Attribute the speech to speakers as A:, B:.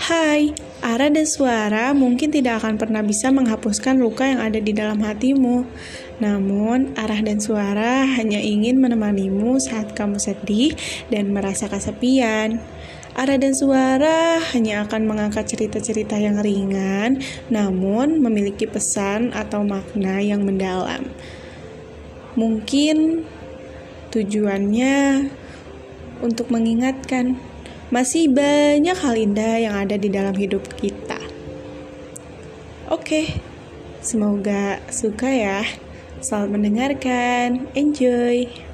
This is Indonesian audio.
A: Hai, arah dan suara mungkin tidak akan pernah bisa menghapuskan luka yang ada di dalam hatimu. Namun, arah dan suara hanya ingin menemanimu saat kamu sedih dan merasa kesepian. Arah dan suara hanya akan mengangkat cerita-cerita yang ringan, namun memiliki pesan atau makna yang mendalam. Mungkin tujuannya untuk mengingatkan masih banyak hal indah yang ada di dalam hidup kita. Oke, semoga suka ya. Selamat mendengarkan, enjoy.